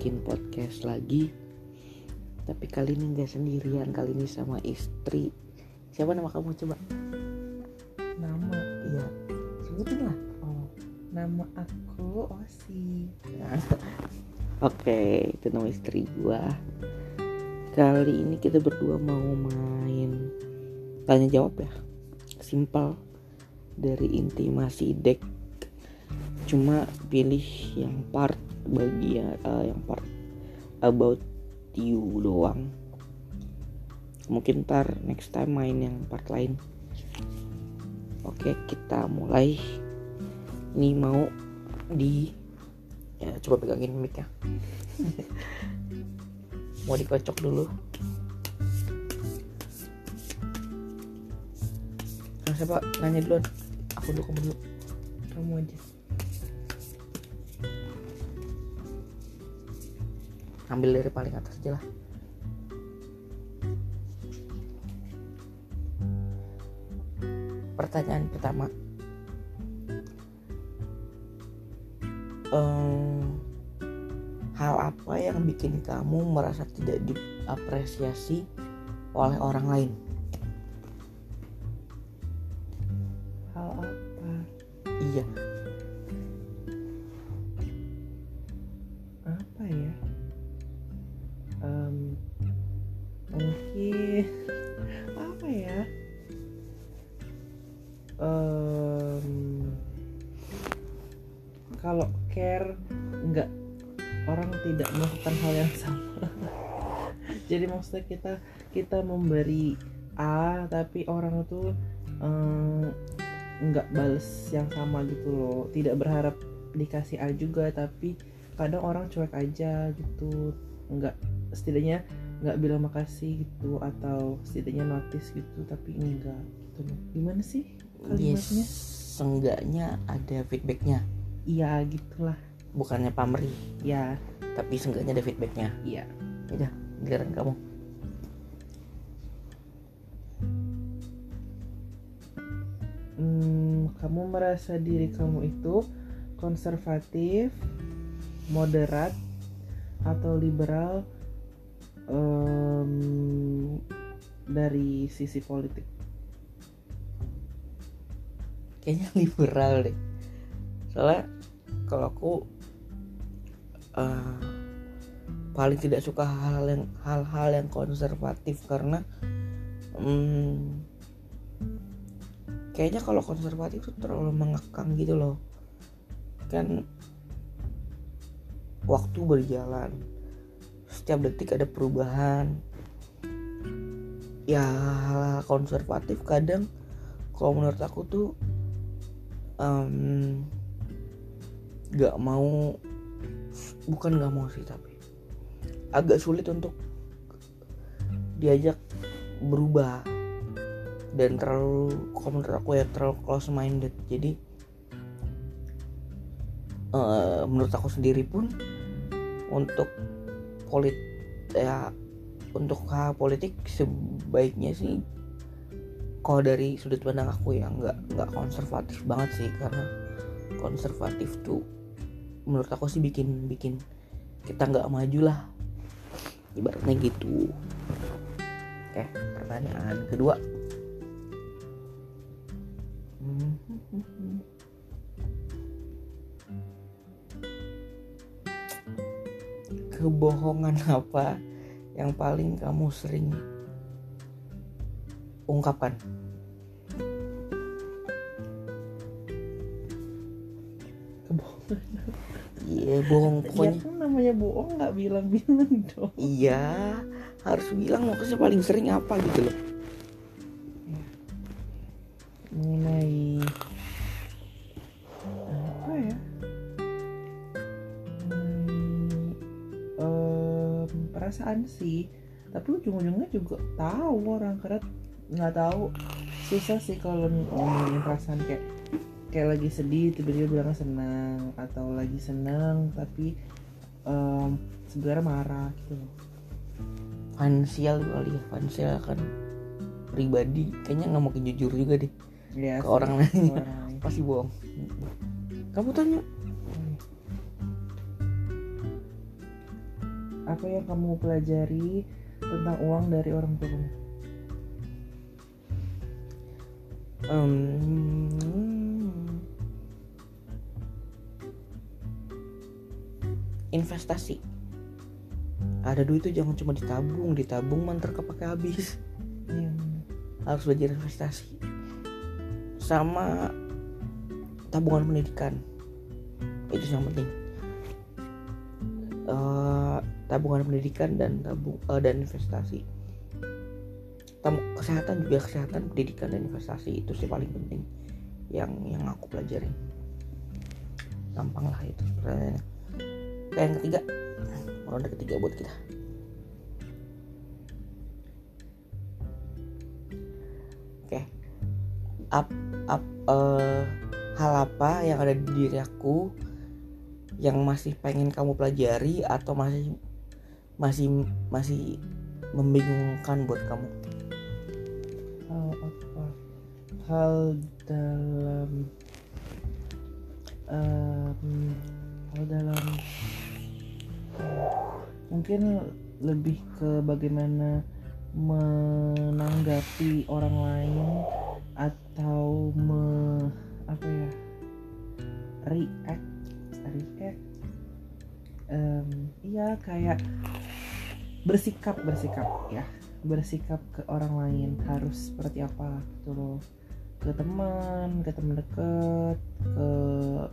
bikin podcast lagi. Tapi kali ini nggak sendirian Kali ini sama istri. Siapa nama kamu coba? Nama Iya. Sebutin lah. Oh. Nama aku Osi. Oke itu nama istri gua. Kali ini kita berdua mau main Tanya jawab ya. Simple Dari intimasi deck Cuma pilih yang part bagian eh, yang part about you doang. Mungkin ntar next time main yang part lain. Oke kita mulai. Ini mau di ya coba pegangin mic ya. Mau dikocok dulu. Nah, siapa? Nanya duluan. Aku dulu kamu dulu. Kamu aja. Ambil dari paling atas aja lah. Pertanyaan pertama. Em, hal apa yang bikin kamu merasa tidak diapresiasi oleh orang lain mungkin apa ya? Em, kalau care nggak orang tidak melakukan hal yang sama. Jadi maksudnya kita kita memberi A tapi orang itu nggak bales yang sama gitu loh. Tidak berharap dikasih A juga tapi kadang orang cuek aja gitu nggak setidaknya nggak bilang makasih gitu atau setidaknya notice gitu tapi enggak gitu. Gimana sih kalimatnya? yes seenggaknya ada feedbacknya. Iya gitulah. Bukannya pamrih. Ya tapi seenggaknya ada feedbacknya. Iya. Udah giliran kamu. Hmm, kamu merasa diri kamu itu konservatif moderat atau liberal em, dari sisi politik. Kayaknya liberal deh. Soalnya kalau aku eh, paling tidak suka hal yang hal-hal yang konservatif karena hmm, kayaknya kalau konservatif tuh terlalu mengekang gitu loh. Kan waktu berjalan setiap detik ada perubahan. Ya hal konservatif kadang kalau menurut aku tuh em, nggak mau bukan nggak mau sih tapi agak sulit untuk diajak berubah dan terlalu kalau menurut aku ya terlalu close minded jadi eh, menurut aku sendiri pun untuk polit ya untuk hal politik sebaiknya sih kalau dari sudut pandang aku ya nggak nggak konservatif banget sih karena konservatif tuh menurut aku sih bikin bikin kita nggak maju lah. Ibaratnya gitu. Oke pertanyaan kedua kebohongan apa yang paling kamu sering ungkapkan kebohongan. Iya bohong ya pokoknya. kan namanya bohong nggak bilang-bilang dong. Iya harus bilang maksudnya paling sering apa gitu loh perasaan sih. Tapi ujung-ujungnya juga tahu orang karena nggak tahu. Susah sih kalau ngomongin perasaan kayak kayak lagi sedih tiba-tiba bilang senang atau lagi senang tapi em, sebenarnya marah gitu. Loh finansial kali ya finansial kan pribadi. Kayaknya nggak mungkin jujur juga deh ya orang ke orang lain. pasti bohong. Kamu tanya apa yang kamu pelajari tentang uang dari orang tua kamu Hmm, investasi. Ada duit itu jangan cuma ditabung ditabung mantar kepake habis. Iya, harus belajar investasi. Sama tabungan pendidikan. Itu yang penting. Eh, tabungan pendidikan dan tabung eh, dan investasi. Kesehatan juga kesehatan pendidikan dan investasi itu sih paling penting yang yang aku pelajarin gampang lah itu pertanyaannya Oke, yang ketiga ronde ketiga buat kita. Oke. Up up eh, hal apa yang ada di diri aku yang masih pengen kamu pelajari atau masih masih masih membingungkan buat kamu? Hal apa? Hal dalam em, hal dalam mungkin lebih ke bagaimana menanggapi orang lain atau me apa ya react react. Em, iya kayak bersikap bersikap ya. Bersikap ke orang lain harus seperti apa gitu loh. Ke teman ke teman dekat ke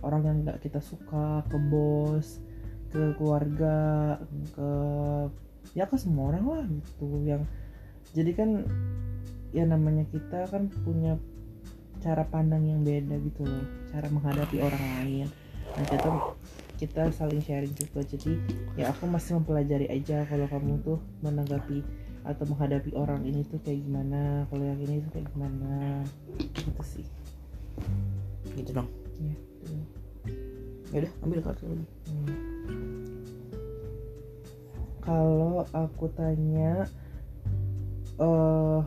orang yang nggak kita suka ke bos ke keluarga ke ya ke semua orang lah gitu. Yang jadi kan ya namanya kita kan punya cara pandang yang beda gitu loh. Cara menghadapi orang lain. Nah kita kita saling sharing juga jadi ya aku masih mempelajari aja kalau kamu tuh menanggapi atau menghadapi orang ini tuh kayak gimana kalau yang ini tuh kayak gimana. Gitu sih. Gitu dong. Ya gitu. ya udah ambil kartu lagi Hmm. kalau aku tanya eh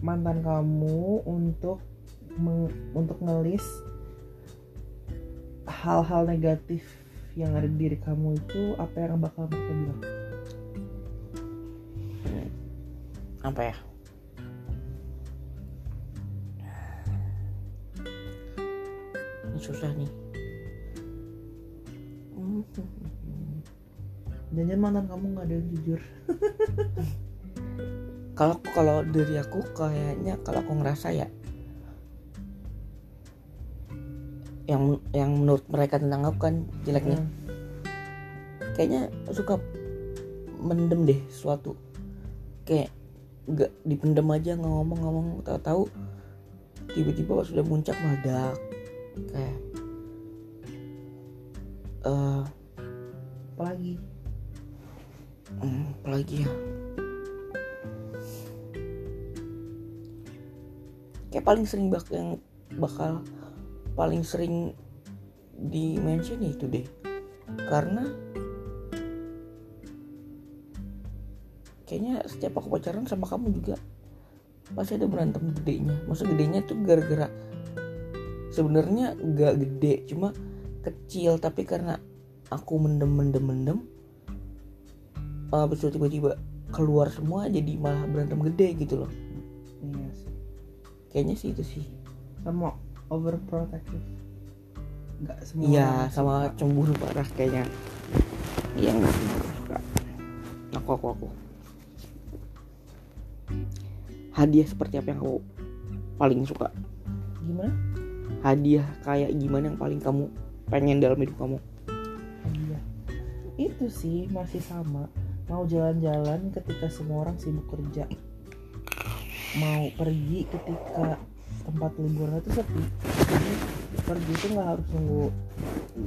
mantan kamu untuk meng- untuk ngelis hal-hal negatif yang ada di diri kamu itu apa yang bakal mereka bilang? Apa ya? Ini susah nih. Dan mantan kamu nggak ada yang jujur. Kalau kalau dari aku kayaknya kalau aku ngerasa ya yang yang menurut mereka tentang aku kan jeleknya. Hmm. kayaknya suka mendem deh suatu. Kayak nggak dipendem aja nggak ngomong-ngomong. Tahu-tahu tiba-tiba pas sudah muncak meledak. Kayak eh apalagi hmm, apalagi ya? Kayak paling sering bak yang bakal paling sering di mention itu deh. Karena kayaknya setiap aku pacaran sama kamu juga pasti ada berantem gedenya. Maksud gedenya tuh gara-gara sebenarnya nggak gede cuma kecil. Tapi karena aku mendem mendem mendem habis itu tiba-tiba keluar semua jadi malah berantem gede gitu loh. Iya sih. Kayaknya sih itu sih. Sama overprotective nggak semua iya sama suka. cemburu parah kayaknya iya nggak semua suka aku aku aku hadiah seperti apa yang kamu paling suka gimana hadiah kayak gimana yang paling kamu pengen dalam hidup kamu Iya. Itu sih masih sama. Mau jalan-jalan ketika semua orang sibuk kerja. Mau pergi ketika tempat liburan itu sepi. Jadi pergi itu nggak harus nunggu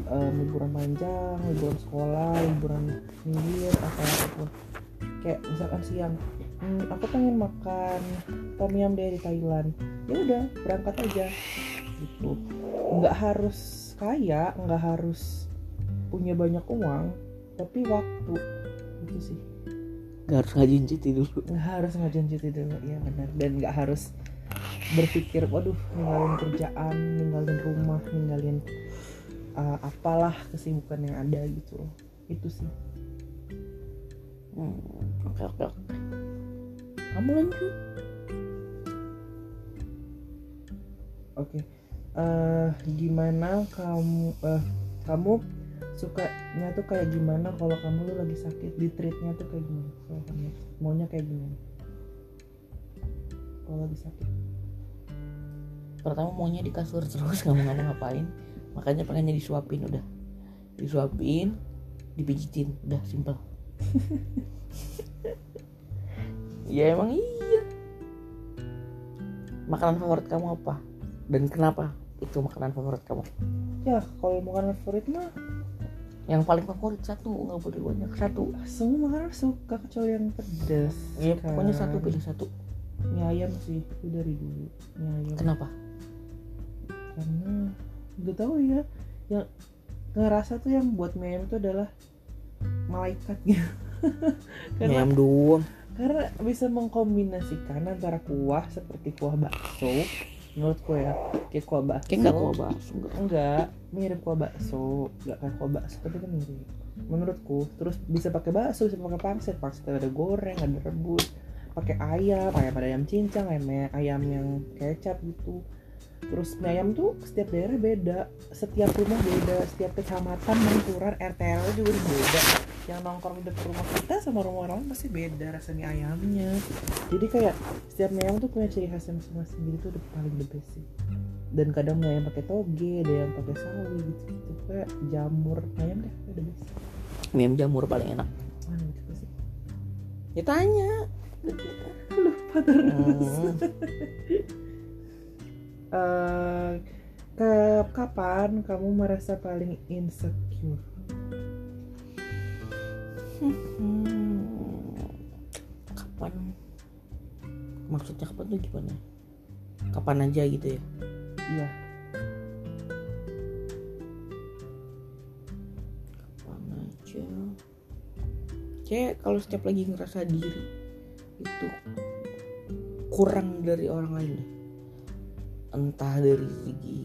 eh, liburan panjang, liburan sekolah, liburan minggu atau apa pun. Kayak misalkan siang, "Hmm, aku pengen makan tom yum di Thailand. Ya udah berangkat aja gitu. Nggak harus kaya, nggak harus punya banyak uang tapi waktu itu sih Gak harus ngajin cuti dulu nggak harus ngajuin cuti dulu ya benar dan nggak harus berpikir waduh ninggalin kerjaan ninggalin rumah ninggalin uh, apalah kesibukan yang ada gitu. Itu sih. Hmm, oke oke oke. Kamu lanjut. Oke. Eh gimana kamu eh kamu sukanya tuh kayak gimana? Kalau kamu tuh lagi sakit di treatnya tuh kayak gimana? Kalau kamu maunya kayak gimana? Kalau lagi sakit pertama maunya di kasur terus nggak mau ngapa-ngapain. Makanya pengennya disuapin udah. Disuapin dipijitin udah simpel ya emang iya. Makanan favorit kamu apa? Dan kenapa itu makanan favorit kamu? Ya kalau makanan favorit mah yang paling favorit satu. Nggak boleh banyak. Satu. Semua makanan suka kecuali yang pedas ya pokoknya kan. satu pilih satu. Mie ayam sih itu dari dulu. Mie ayam. Kenapa karena gak tahu ya. Yang ngerasa tuh yang buat ayam itu adalah malaikat gitu. Karena doang. karena bisa mengkombinasikan antara kuah seperti kuah bakso menurutku ya. Kayak kuah bakso. Kayak nggak kuah bakso nggak. Enggak mirip kuah bakso. Enggak kayak kuah bakso tapi kan mirip. Menurutku terus bisa pakai bakso bisa pakai pangsit. Pangsit ada goreng ada rebus. Pakai ayam ayam ada ayam cincang ayam ayam yang kecap gitu terus mie ayam tuh setiap daerah beda. Setiap rumah beda. Setiap kecamatan menturan RT RW juga beda. Yang nongkrong di dekat rumah kita sama rumah orang lain pasti beda rasa mie ayamnya. Jadi kayak setiap mie ayam tuh punya ciri khasnya masing-masing. Jadi tuh udah paling the best sih. Dan kadang mie ayam pakai toge ada yang pakai sawi gitu gitu kayak jamur. Mie ayam deh udah best. Mie ayam jamur paling enak. Mana gitu sih? Ya tanya. Lupa terus Hmm. Eh, ke kapan kamu merasa paling insecure? Hmm. kapan? Maksudnya kapan tuh gimana? Kapan aja gitu ya? Iya. Kapan aja? Cek kalau setiap lagi ngerasa diri itu kurang dari orang lain deh entah dari segi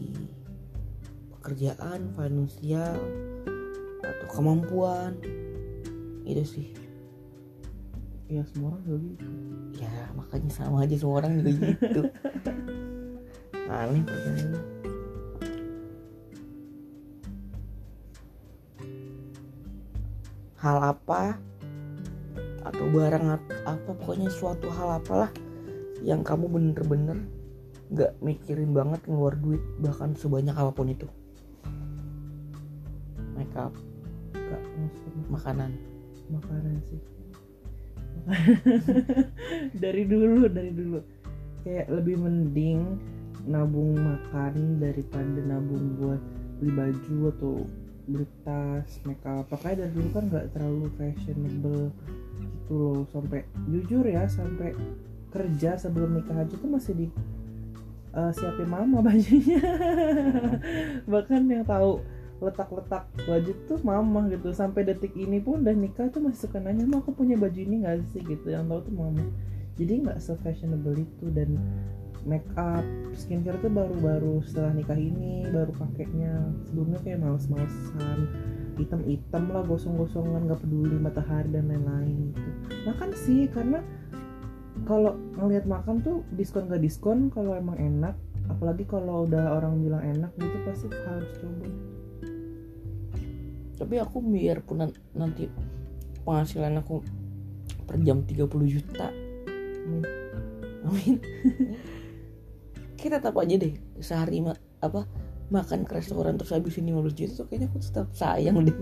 pekerjaan finansial atau kemampuan. Itu sih. Iya semua orang juga gitu. Ya makanya sama aja semua orang juga gitu. Aneh pertanyaannya hal apa atau barang apa pokoknya suatu hal apalah yang kamu bener-bener nggak mikirin banget ngeluar duit bahkan sebanyak apa pun itu. Makeup gak maksudnya makanan. Makanan sih. Dari dulu dari dulu. Kayak lebih mending nabung makan daripada nabung buat beli baju atau beli tas makeup makanya dari dulu kan nggak terlalu fashionable gitu loh. Sampai jujur ya sampai kerja sebelum nikah aja tuh masih di eh, siapin mama bajunya. Bahkan yang tahu letak-letak baju tuh mama gitu. Sampai detik ini pun udah nikah tuh masih suka nanya mah aku punya baju ini gak sih? Gitu. Yang tahu tuh mama. Jadi nggak se fashionable itu. Dan make up skincare tuh baru-baru setelah nikah ini baru pakainya. Sebelumnya kayak males-malesan hitam-hitam lah gosong-gosongan nggak peduli matahari dan lain-lain gitu. Makan sih karena kalau ngelihat makan tuh diskon gak diskon kalau emang enak apalagi kalau udah orang bilang enak gitu pasti harus coba. Tapi aku biarpun nan- nanti penghasilan aku per jam 30 juta. Amin. amin. Kita tetap aja deh sehari ma- apa makan ke restoran terus habisin 15 juta tuh kayaknya aku tetap sayang deh.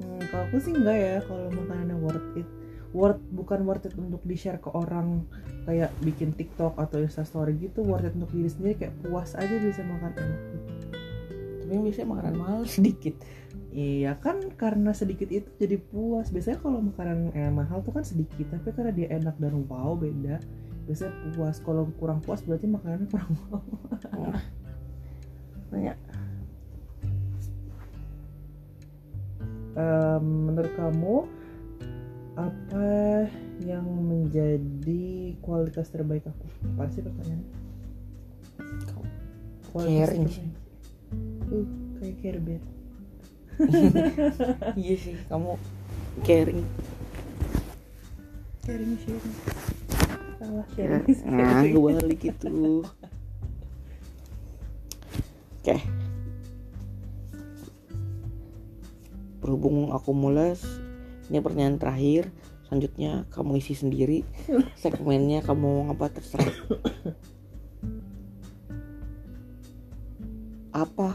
Hmm, kalau aku sih enggak ya kalau makanannya worth it worth bukan worth it untuk di share ke orang kayak bikin TikTok atau Instastory gitu worth it untuk diri sendiri kayak puas aja bisa makan enak gitu. tapi biasanya makanan mahal sedikit Iya kan karena sedikit itu jadi puas. Biasanya kalau makanan eh, mahal tuh kan sedikit, tapi karena dia enak dan wow beda. Biasanya puas. Kalau kurang puas berarti makanannya kurang wow. nanya Em, menurut kamu apa yang menjadi kualitas terbaik aku? Apa sih pertanyaannya? Caring sih. terbaik. Uh, kayak care bear. iya sih kamu caring sharing sharing salah sharing nah sharing. kebalik itu oke berhubung aku mules ini pertanyaan terakhir. Selanjutnya kamu isi sendiri. Segmennya kamu mau apa terserah. Apa?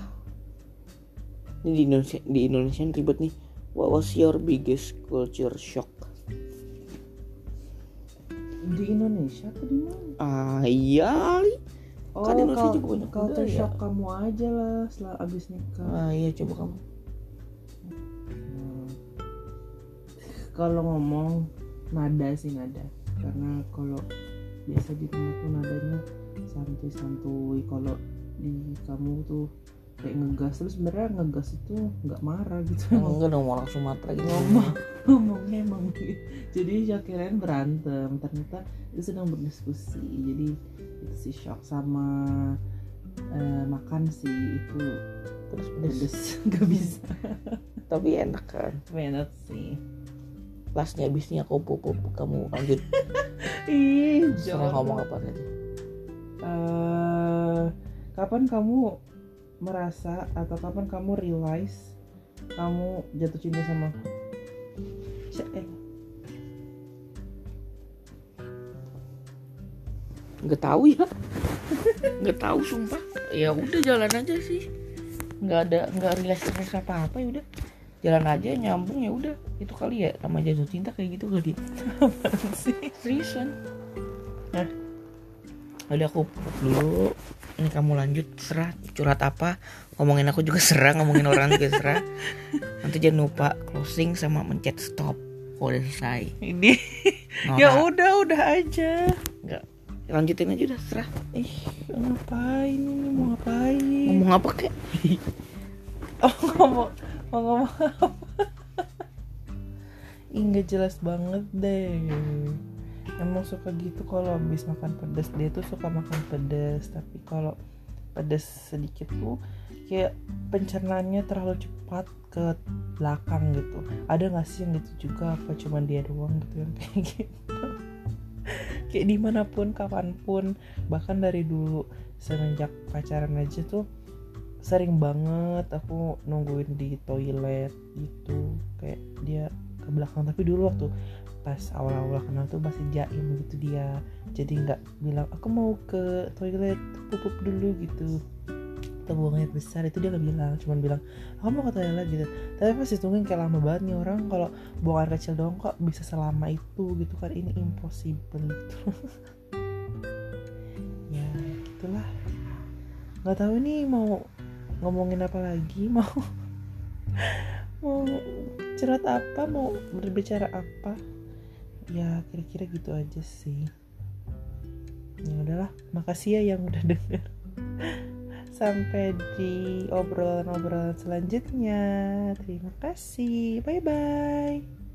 Ini di Indonesia di Indonesia ribet nih. What was your biggest culture shock? Di Indonesia tuh di mana? Ah iya oh Kan Indonesia kal- juga banyak culture shock kamu aja lah setelah abis nikah. Ah iya coba kamu kalau ngomong nada sih nada. Karena kalau biasa di rumah tuh nadanya santuy santuy kalau di kamu tuh kayak ngegas terus sebenarnya ngegas itu nggak marah gitu. Oh, enggak dong orang Sumatera gitu. Ngomong ngomongnya emang gitu. Jadi kirain berantem ternyata itu sedang berdiskusi. Jadi itu sih shock sama eh, makan sih itu. Terus pedes pedes. nggak bisa. Tapi enak kan? Enak sih lastnya abisnya aku pupuk kamu lanjut. Ih jangan ngomong apa tadi. Eh, kapan kamu merasa atau kapan kamu realize kamu jatuh cinta sama aku? Eh, nggak tahu ya. Nggak tahu sumpah. Ya udah jalan aja sih. Nggak ada nggak relasi apa apa ya udah jalan aja nyambung ya udah. Itu kali ya sama jatuh cinta kayak gitu kali. Sih? seriusan nah. Udah aku dulu. Ini kamu lanjut serah. Curhat apa? Ngomongin aku juga serah ngomongin orang juga serah. Nanti jangan lupa closing sama mencet stop. Kalau udah selesai. Ini. Nora, ya udah udah aja. nggak. Lanjutin aja udah serah. Ih, ngapain ini? Mau ngapain? ngomong apa kek? Oh, ngomong mau ngomong apa? Jelas banget deh. Emang suka gitu kalau habis makan pedas dia tuh suka makan pedas, tapi kalau pedas sedikit tuh kayak pencernaannya terlalu cepat ke belakang gitu. Ada nggak sih yang gitu juga? Apa cuman dia doang gitu yang kayak gitu? kayak di mana pun, kapan pun, bahkan dari dulu semenjak pacaran aja tuh sering banget aku nungguin di toilet gitu. Kayak dia ke belakang. Tapi dulu waktu pas awal-awal kenal tuh masih jaim gitu dia. Jadi nggak bilang aku mau ke toilet pupuk dulu gitu. Atau buang air besar itu dia nggak bilang. Cuman bilang aku mau ke toilet gitu. Tapi pas ditungguin kayak lama banget nih orang kalau buang air kecil doang kok bisa selama itu gitu kan. Ini impossible gitu. Ya itulah. Nggak tahu nih mau ngomongin apa lagi? Mau mau cerita apa? Mau berbicara apa? Ya kira-kira gitu aja sih. Ya udahlah makasih ya yang udah denger. Sampai di obrolan-obrolan selanjutnya. Terima kasih. Bye bye